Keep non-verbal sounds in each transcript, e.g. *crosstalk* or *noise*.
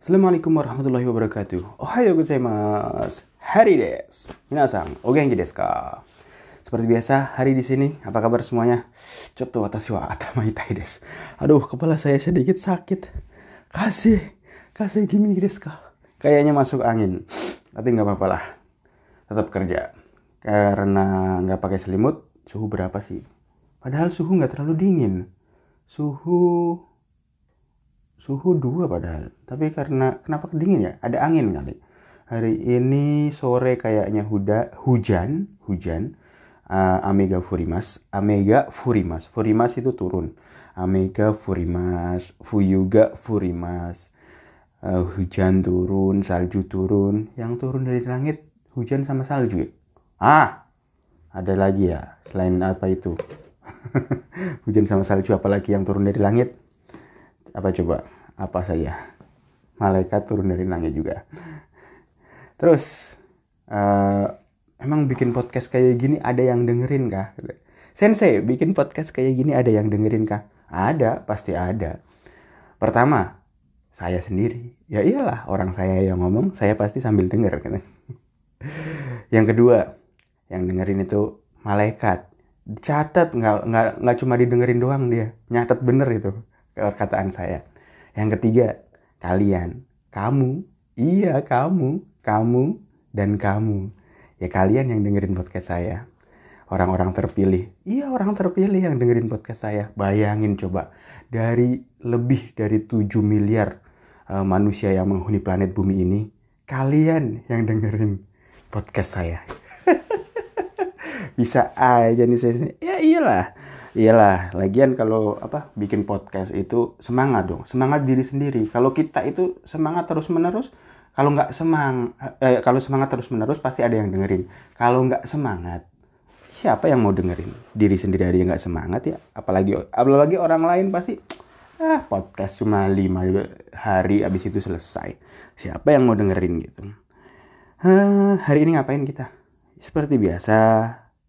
Assalamualaikum warahmatullahi wabarakatuh. Ohayo gozaimasu. Hari des. Minasan, o genki desu ka? Seperti biasa, hari di sini. Apa kabar semuanya? Cotto watashi wa atama itai desu. Aduh, kepala saya sedikit sakit. Kasih, kasih gini desu ka? Kayaknya masuk angin. Tapi nggak apa-apa lah. Tetap kerja. Karena nggak pakai selimut, suhu berapa sih? Padahal suhu nggak terlalu dingin. Suhu suhu dua padahal. Tapi karena kenapa dingin ya? Ada angin kali. Hari ini sore kayaknya huda hujan hujan. Uh, Amega Furimas Amega Furimas. Furimas itu turun. Amega Furimas Fuyuga Furimas. Uh, hujan turun salju turun. Yang turun dari langit hujan sama salju ya? ah ada lagi ya selain apa itu? *laughs* Hujan sama salju apalagi yang turun dari langit? Apa coba apa saja malaikat turun dari langit juga. Terus uh, emang bikin podcast kayak gini ada yang dengerin kah? Sensei bikin podcast kayak gini ada yang dengerin kah? Ada pasti ada. Pertama saya sendiri. Ya iyalah orang saya yang ngomong saya pasti sambil denger kan yang kedua yang dengerin itu malaikat. Catat nggak nggak nggak cuma didengerin doang dia. Nyatet bener itu perkataan saya. Yang ketiga, kalian, kamu, iya kamu, kamu, dan kamu. Ya kalian yang dengerin podcast saya. Orang-orang terpilih, iya orang terpilih yang dengerin podcast saya. Bayangin coba, dari lebih dari 7 miliar uh, manusia yang menghuni planet bumi ini, kalian yang dengerin podcast saya. *laughs* Bisa aja nih saya, ya iyalah iyalah lagian kalau apa bikin podcast itu semangat dong semangat diri sendiri. Kalau kita itu semangat terus menerus kalau nggak semang eh, kalau semangat terus menerus pasti ada yang dengerin. Kalau nggak semangat siapa yang mau dengerin? Diri sendiri aja nggak semangat ya. Apalagi apalagi orang lain pasti ah podcast cuma lima hari abis itu selesai. Siapa yang mau dengerin gitu? Uh, hari ini ngapain kita? Seperti biasa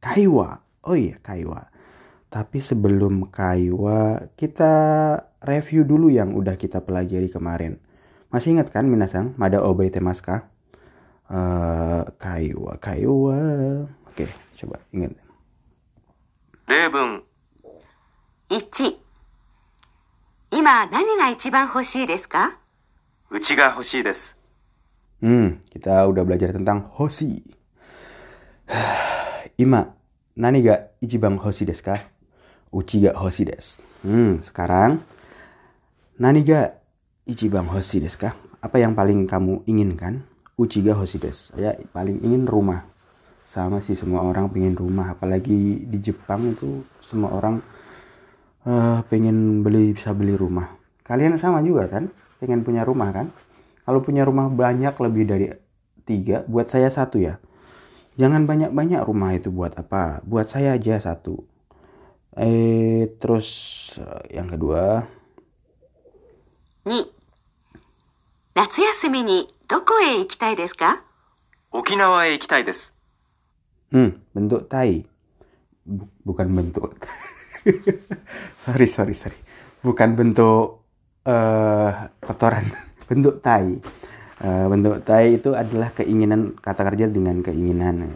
kaiwa. Oh iya kaiwa tapi sebelum Kaiwa, kita review dulu yang udah kita pelajari kemarin. Masih ingat kan Minasang? Mada Obey Temaska? Uh, Kaiwa, Kaiwa. Oke, coba ingat. 例文1今何が一番欲しいですかうちが欲しいです Hmm, kita udah belajar tentang hoshi. *sighs* Ima, nani ga ichiban hoshi desu ka? Uchi ga hoshi desu. Hmm, sekarang nani ga ichiban hoshi desu ka? Apa yang paling kamu inginkan? Uchi ga hoshi desu. Saya paling ingin rumah. Sama sih semua orang pengen rumah, apalagi di Jepang itu semua orang uh, pengen beli bisa beli rumah. Kalian sama juga kan? Pengen punya rumah kan? Kalau punya rumah banyak lebih dari tiga, buat saya satu ya. Jangan banyak-banyak rumah itu buat apa? Buat saya aja satu Eh, terus eh, yang kedua. 2夏休みにどこへ行きたいですか沖縄へ行きたいです Hmm, bentuk tai. Bu- bukan bentuk. *laughs* sorry, sorry, sorry. Bukan bentuk uh, kotoran. *laughs* bentuk tai. Uh, bentuk tai itu adalah keinginan kata kerja dengan keinginan.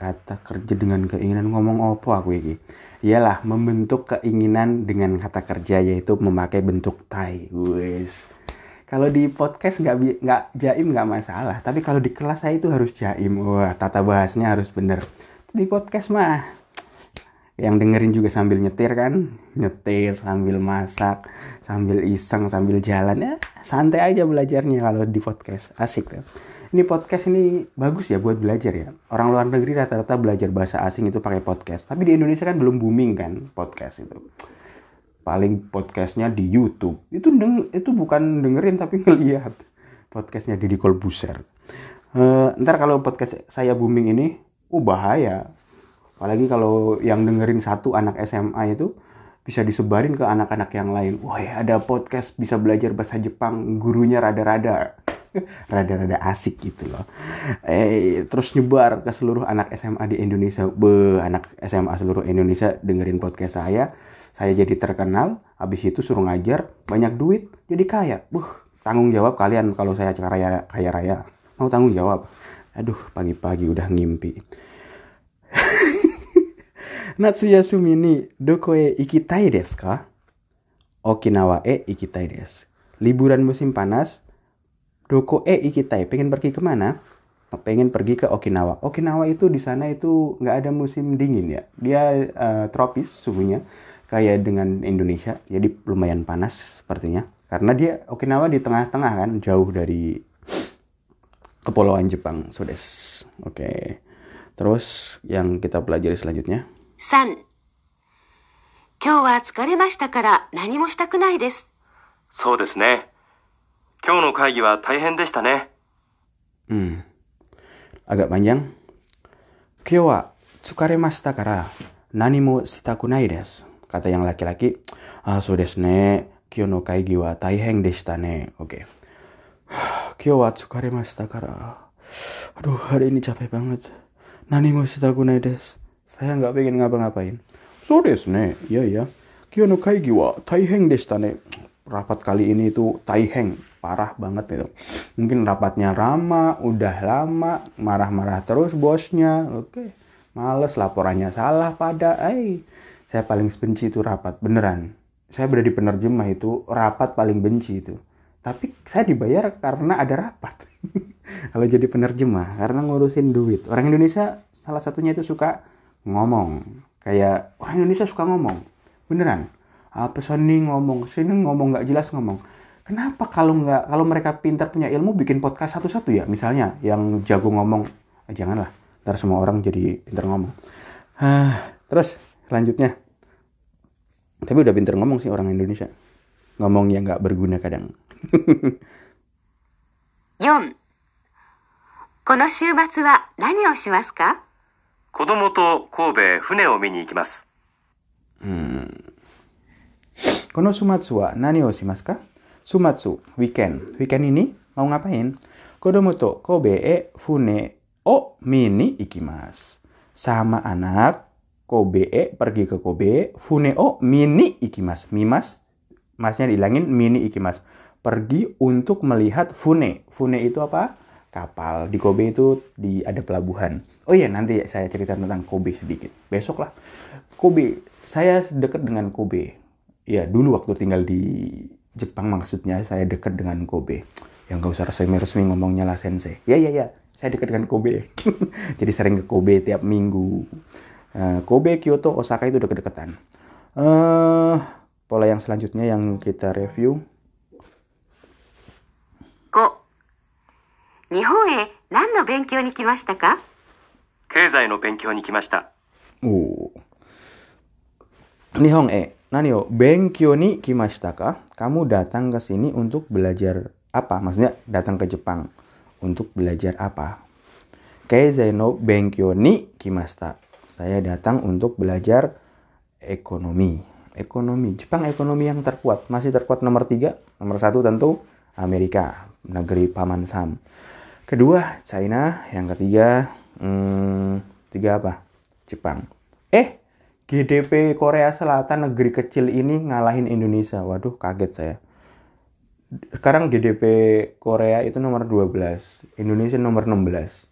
Kata kerja dengan keinginan ngomong apa aku ini? Iyalah, membentuk keinginan dengan kata kerja yaitu memakai bentuk tai. Wes. Kalau di podcast nggak nggak jaim nggak masalah, tapi kalau di kelas saya itu harus jaim. Wah, tata bahasanya harus bener. Di podcast mah yang dengerin juga sambil nyetir kan, nyetir sambil masak, sambil iseng, sambil jalan ya santai aja belajarnya kalau di podcast asik tuh. Ini podcast ini bagus ya buat belajar ya. Orang luar negeri rata-rata belajar bahasa asing itu pakai podcast, tapi di Indonesia kan belum booming kan podcast itu. Paling podcastnya di YouTube. Itu deng itu bukan dengerin tapi *laughs* ngelihat podcastnya Deddy Kolbuser uh, ntar kalau podcast saya booming ini uh bahaya. Apalagi kalau yang dengerin satu anak SMA itu bisa disebarin ke anak-anak yang lain. Wah ada podcast bisa belajar bahasa Jepang. Gurunya rada-rada *laughs* rada-rada asik gitu loh eh terus nyebar ke seluruh anak SMA di Indonesia be anak SMA seluruh Indonesia dengerin podcast saya saya jadi terkenal habis itu suruh ngajar banyak duit jadi kaya buh tanggung jawab kalian kalau saya kaya, kaya raya. Mau tanggung jawab. Aduh, pagi-pagi udah ngimpi. *laughs* Natsuya Sumi ni doko e ikitai desu ka? Okinawa e ikitai desu. Liburan musim panas, doko e ikitai. Pengen pergi kemana? Pengen pergi ke Okinawa. Okinawa itu di sana itu nggak ada musim dingin ya. Dia uh, tropis suhunya kayak dengan Indonesia. Jadi lumayan panas sepertinya. Karena dia Okinawa di tengah-tengah kan, jauh dari kepulauan Jepang. So des. Oke. Okay. Terus yang kita pelajari selanjutnya. 3今日は疲れましたから何もしたくないです。そうですね。 今日の会議は大変でしたね。うん。あが、まんやん。今日は疲れましたから、何もしたくないです。方やんらきらき。あ、そうですね。今日の会議は大変でしたね。OK。今日は疲れましたから。あれ、あれにちゃぺばんが。何もしたくないです。さやんが、べげんがばんがばん。そうですね。いやいや。今日の会議は大変でしたね。Rapat kali ini itu taiheng parah banget itu. Mungkin rapatnya lama, udah lama, marah-marah terus bosnya. Oke, males laporannya salah pada, eh, saya paling benci itu rapat, beneran. Saya berada di penerjemah itu rapat paling benci itu. Tapi saya dibayar karena ada rapat. *laughs* Kalau jadi penerjemah, karena ngurusin duit. Orang Indonesia salah satunya itu suka ngomong. Kayak orang Indonesia suka ngomong. Beneran Apa sini ngomong, sini ngomong nggak jelas ngomong kenapa kalau nggak kalau mereka pintar punya ilmu bikin podcast satu-satu ya misalnya yang jago ngomong eh, janganlah ntar semua orang jadi pintar ngomong ah, terus selanjutnya tapi udah pintar ngomong sih orang Indonesia ngomong yang nggak berguna kadang *laughs* 4この週末は何をしますか子供と神戸へ船を見に行きます。 Kono sumatsu wa nani o shimasu ka? Sumatsu, weekend. Weekend ini mau ngapain? Kodomo to Kobe e fune o mini ikimasu. Sama anak Kobe e pergi ke Kobe, fune o mini ikimasu. Mimas, masnya dihilangin mini ikimasu. Pergi untuk melihat fune. Fune itu apa? Kapal. Di Kobe itu di ada pelabuhan. Oh iya, nanti saya cerita tentang Kobe sedikit. Besok lah. Kobe, saya dekat dengan Kobe ya dulu waktu tinggal di Jepang maksudnya saya dekat dengan Kobe. Yang nggak usah resmi-resmi ngomongnya lah sensei. Ya ya ya, saya dekat dengan Kobe. *laughs* Jadi sering ke Kobe tiap minggu. Uh, Kobe, Kyoto, Osaka itu deket-deketan. Uh, pola yang selanjutnya yang kita review. Ko, Nihon e nan no benkyou ni kimashita ka? Keizai no benkyou ni kimashita. Oh. Nihong e, nani o benkyo ni kimashita ka? Kamu datang ke sini untuk belajar apa? Maksudnya datang ke Jepang untuk belajar apa? Keizai no benkyo ni kimashita. Saya datang untuk belajar ekonomi. Ekonomi. Jepang ekonomi yang terkuat. Masih terkuat nomor tiga. Nomor satu tentu Amerika. Negeri Paman Sam. Kedua China. Yang ketiga hmm, tiga apa? Jepang. Eh, GDP Korea Selatan negeri kecil ini ngalahin Indonesia. Waduh, kaget saya. Sekarang GDP Korea itu nomor 12, Indonesia nomor 16.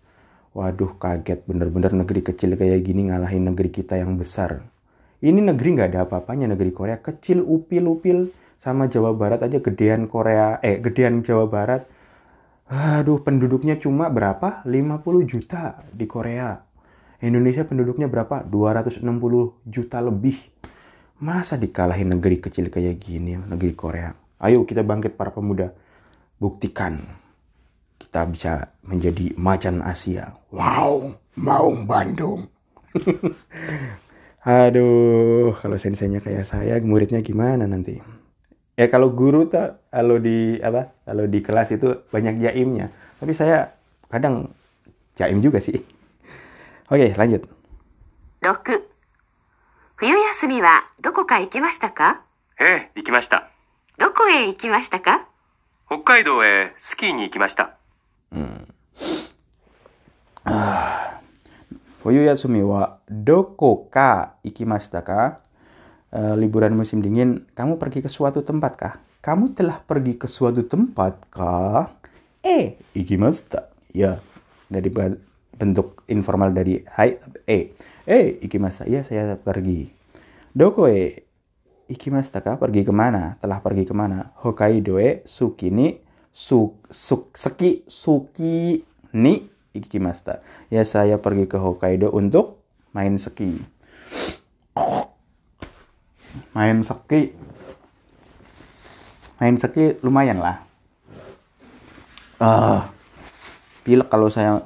Waduh, kaget bener-bener negeri kecil kayak gini ngalahin negeri kita yang besar. Ini negeri nggak ada apa-apanya negeri Korea kecil upil-upil sama Jawa Barat aja gedean Korea eh gedean Jawa Barat. Aduh, penduduknya cuma berapa? 50 juta di Korea. Indonesia penduduknya berapa? 260 juta lebih. Masa dikalahin negeri kecil kayak gini, negeri Korea? Ayo kita bangkit para pemuda. Buktikan kita bisa menjadi macan Asia. Wow, Maung Bandung. *laughs* Aduh, kalau senseinya kayak saya, muridnya gimana nanti? Ya kalau guru tuh, kalau di apa? Kalau di kelas itu banyak jaimnya. Tapi saya kadang jaim juga sih. Oke, lanjut. 6冬休みはどこか行きましたかええ、行きました。どこへ行きましたか北海道へスキーに行きました。 Fuyu Yasumi wa doko ka ikimashita ka? Eh, liburan musim dingin, kamu pergi ke suatu tempat kah? kamu telah pergi ke suatu tempat kah? Eh, ikimasta. Ya, dari ba- bentuk informal dari hai, eh. Eh, ikimasta. Ya, saya pergi. Doko e ikimasta kah? Pergi ke mana? Telah pergi ke mana? Hokkaido e suki ni su, su, seki suki ni ikimasta. Ya, saya pergi ke Hokkaido untuk main ski. Main ski. Main ski lumayan lah. Ah, pilek kalau saya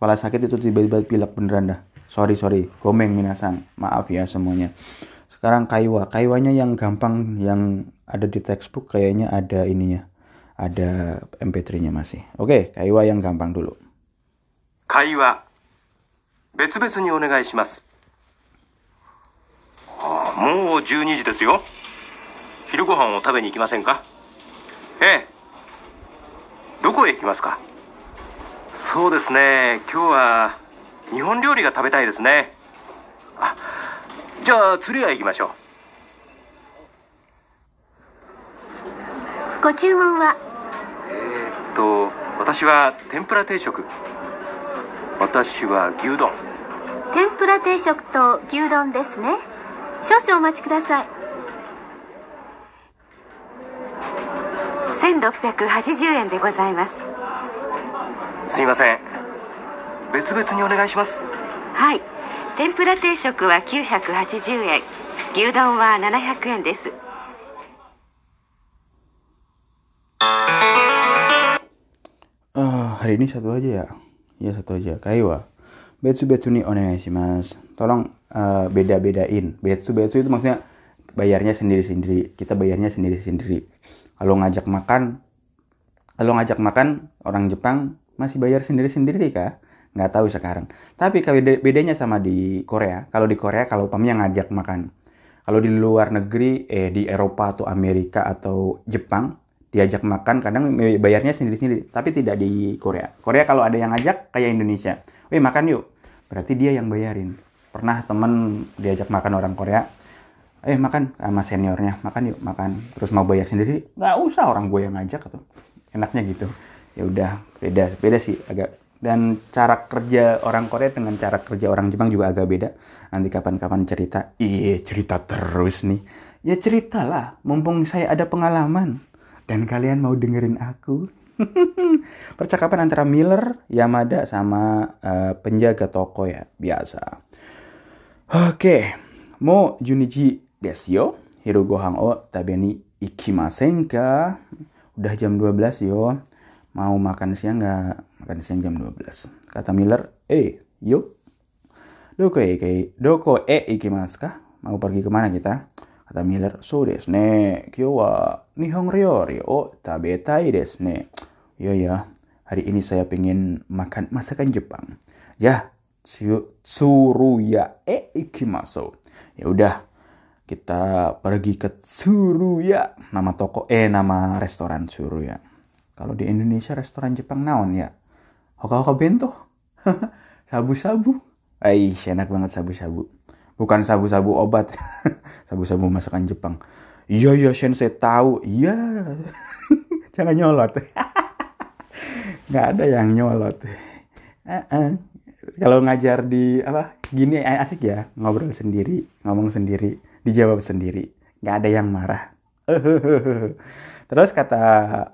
kepala sakit itu tiba-tiba pilek beneran dah. Sorry sorry, gomeng minasan. Maaf ya semuanya. Sekarang kaiwa, kaiwanya yang gampang yang ada di textbook kayaknya ada ininya. Ada MP3-nya masih. Oke, kaiwa yang gampang dulu. 会話別々にお願いしますああもう12時ですよ昼ご飯を食べに行きませんかええどこへ行きますか そうですね。今日は日本料理が食べたいですね。あじゃあ釣り屋行きましょう。ご注文は？えーっと私は天ぷら定食。私は牛丼。天ぷら定食と牛丼ですね。少々お待ちください。1680円でございますすいません別々にお願いしますはい天ぷら定食は980円牛丼は700円です Ah, hari ini satu aja ya. Ya satu aja. Kaiwa. Betsu betsu ni mas. Tolong eh, beda-bedain. Betsu betsu itu maksudnya bayarnya sendiri-sendiri. Kita bayarnya sendiri-sendiri. Kalau ngajak makan, kalau ngajak makan orang Jepang masih bayar sendiri-sendiri kah? Nggak tahu sekarang. Tapi bedanya sama di Korea. Kalau di Korea kalau umpamanya ngajak makan. Kalau di luar negeri, eh di Eropa atau Amerika atau Jepang, diajak makan kadang bayarnya sendiri-sendiri. Tapi tidak di Korea. Korea kalau ada yang ngajak kayak Indonesia. Weh makan yuk. Berarti dia yang bayarin. Pernah temen diajak makan orang Korea. Eh makan sama seniornya. Makan yuk makan. Terus mau bayar sendiri. Nggak usah orang gue yang ngajak atau enaknya gitu. Ya udah beda beda sih agak dan cara kerja orang Korea dengan cara kerja orang Jepang juga agak beda. Nanti kapan-kapan cerita. Iya, cerita terus nih. Ya ceritalah, mumpung saya ada pengalaman. Dan kalian mau dengerin aku. *laughs* Percakapan antara Miller, Yamada, sama eh, penjaga toko ya, biasa. Oke, mo Junichi desu yo. Hirogohan o tabeni ikimasen ka? Udah jam 12 yo. Mau makan siang nggak? Makan siang jam 12. Kata Miller, eh, yuk. Doko e, ke- doko e ikimasu ka? Mau pergi ke mana kita? Kata Miller, so desu ne. Kyo wa nihon ryori o tabetai desu ne. Iya ya, hari ini saya pengen makan masakan Jepang. Ya, tsu- Tsuruya e ikimasu. Ya udah, kita pergi ke Tsuruya. Nama toko, eh nama restoran Tsuruya. Kalau di Indonesia restoran Jepang naon ya? Hoka-hoka bento. *laughs* Sabu-sabu. Aish, enak banget sabu-sabu. Bukan sabu-sabu obat. *laughs* sabu-sabu masakan Jepang. Iya, iya, Sensei tahu. Iya. *laughs* Jangan nyolot. Nggak ada yang nyolot. Eh-eh. Kalau ngajar di apa gini eh, asik ya ngobrol sendiri ngomong sendiri dijawab sendiri nggak ada yang marah terus kata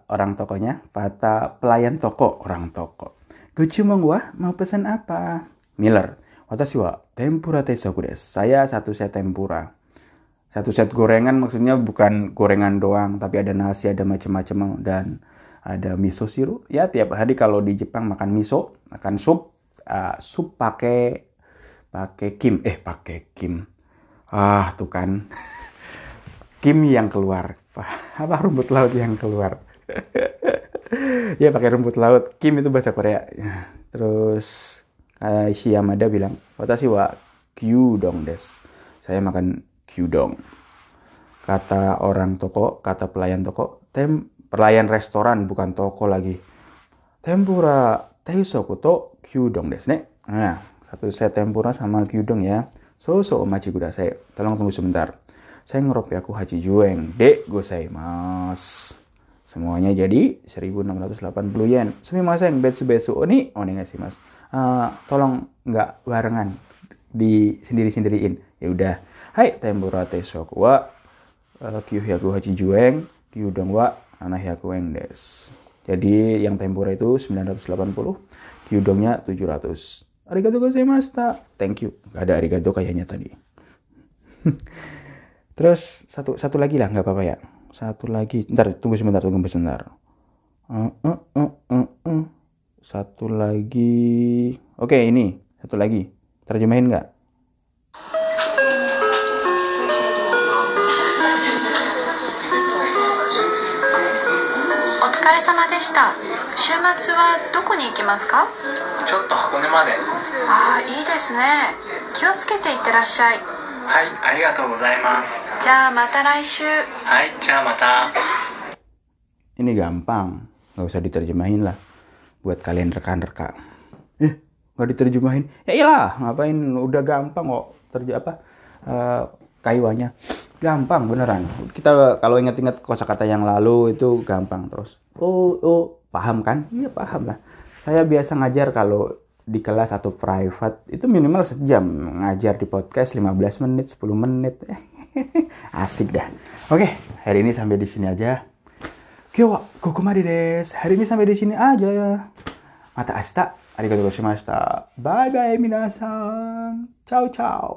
orang tokonya kata pelayan toko orang toko. Gucumong wa mau pesan apa? Miller watashi wa tempura teisoku desu saya satu set tempura. Satu set gorengan maksudnya bukan gorengan doang tapi ada nasi ada macam-macam dan ada miso siru. Ya tiap hari kalau di Jepang makan miso makan sup uh, sup pakai pakai kim. Eh pakai kim. Ah tuh kan. *laughs* Kim yang keluar apa? Rumput laut yang keluar? *laughs* Ya pakai rumput laut. Kim itu bahasa Korea. Terus uh, Yamada bilang watashi wa gyudong des saya makan gyudong kata orang toko kata pelayan toko tem pelayan restoran bukan toko lagi. Tempura teisoku to gyudong desu ne. Nah satu set tempura sama gyudong ya. So so omachi kudasai. Tolong tunggu sebentar Sengrop yaku haji jueng de gozaimasu. Semuanya jadi 1680 yen. Sumimasen betsu betsu oni sih mas. Uh, tolong nggak barengan di sendiri sendiriin. Ya udah. Hai tempura tesoku wa uh, yaku haji jueng kyudong wa anah yaku eng des. Jadi yang tempura itu 980, kyudongnya 700. Arigato gozaimashita. Thank you. Gak ada arigato kayaknya tadi. *laughs* Terus satu satu lagi lah nggak apa-apa ya. Satu lagi. Ntar tunggu sebentar, tunggu sebentar. Uh, uh, uh, uh, uh. Satu lagi. Oke ini satu lagi. Terjemahin nggak? お疲れ様でした週末はどこに行きますかちょっと箱根までああいいですね気をつけていってらっしゃい はいありがとうございますじゃあまた来週はいじゃあまた Ini gampang, nggak usah diterjemahin lah. Buat kalian rekan-rekan. Eh, nggak diterjemahin? Ya iyalah, ngapain? Udah gampang kok. Terja apa? Uh, kayuannya gampang beneran. Kita kalau inget-inget kosakata yang lalu itu gampang terus. Oh, oh, paham kan? Iya paham lah. Saya biasa ngajar kalau di kelas atau private itu minimal sejam ngajar di podcast 15 menit 10 menit *laughs* asik dah oke hari ini sampai di sini aja Kyo kokomade desu. Hari ini sampai di sini aja ya. Mata asta. Arigatou gozaimashita. Bye bye minasan. Ciao ciao.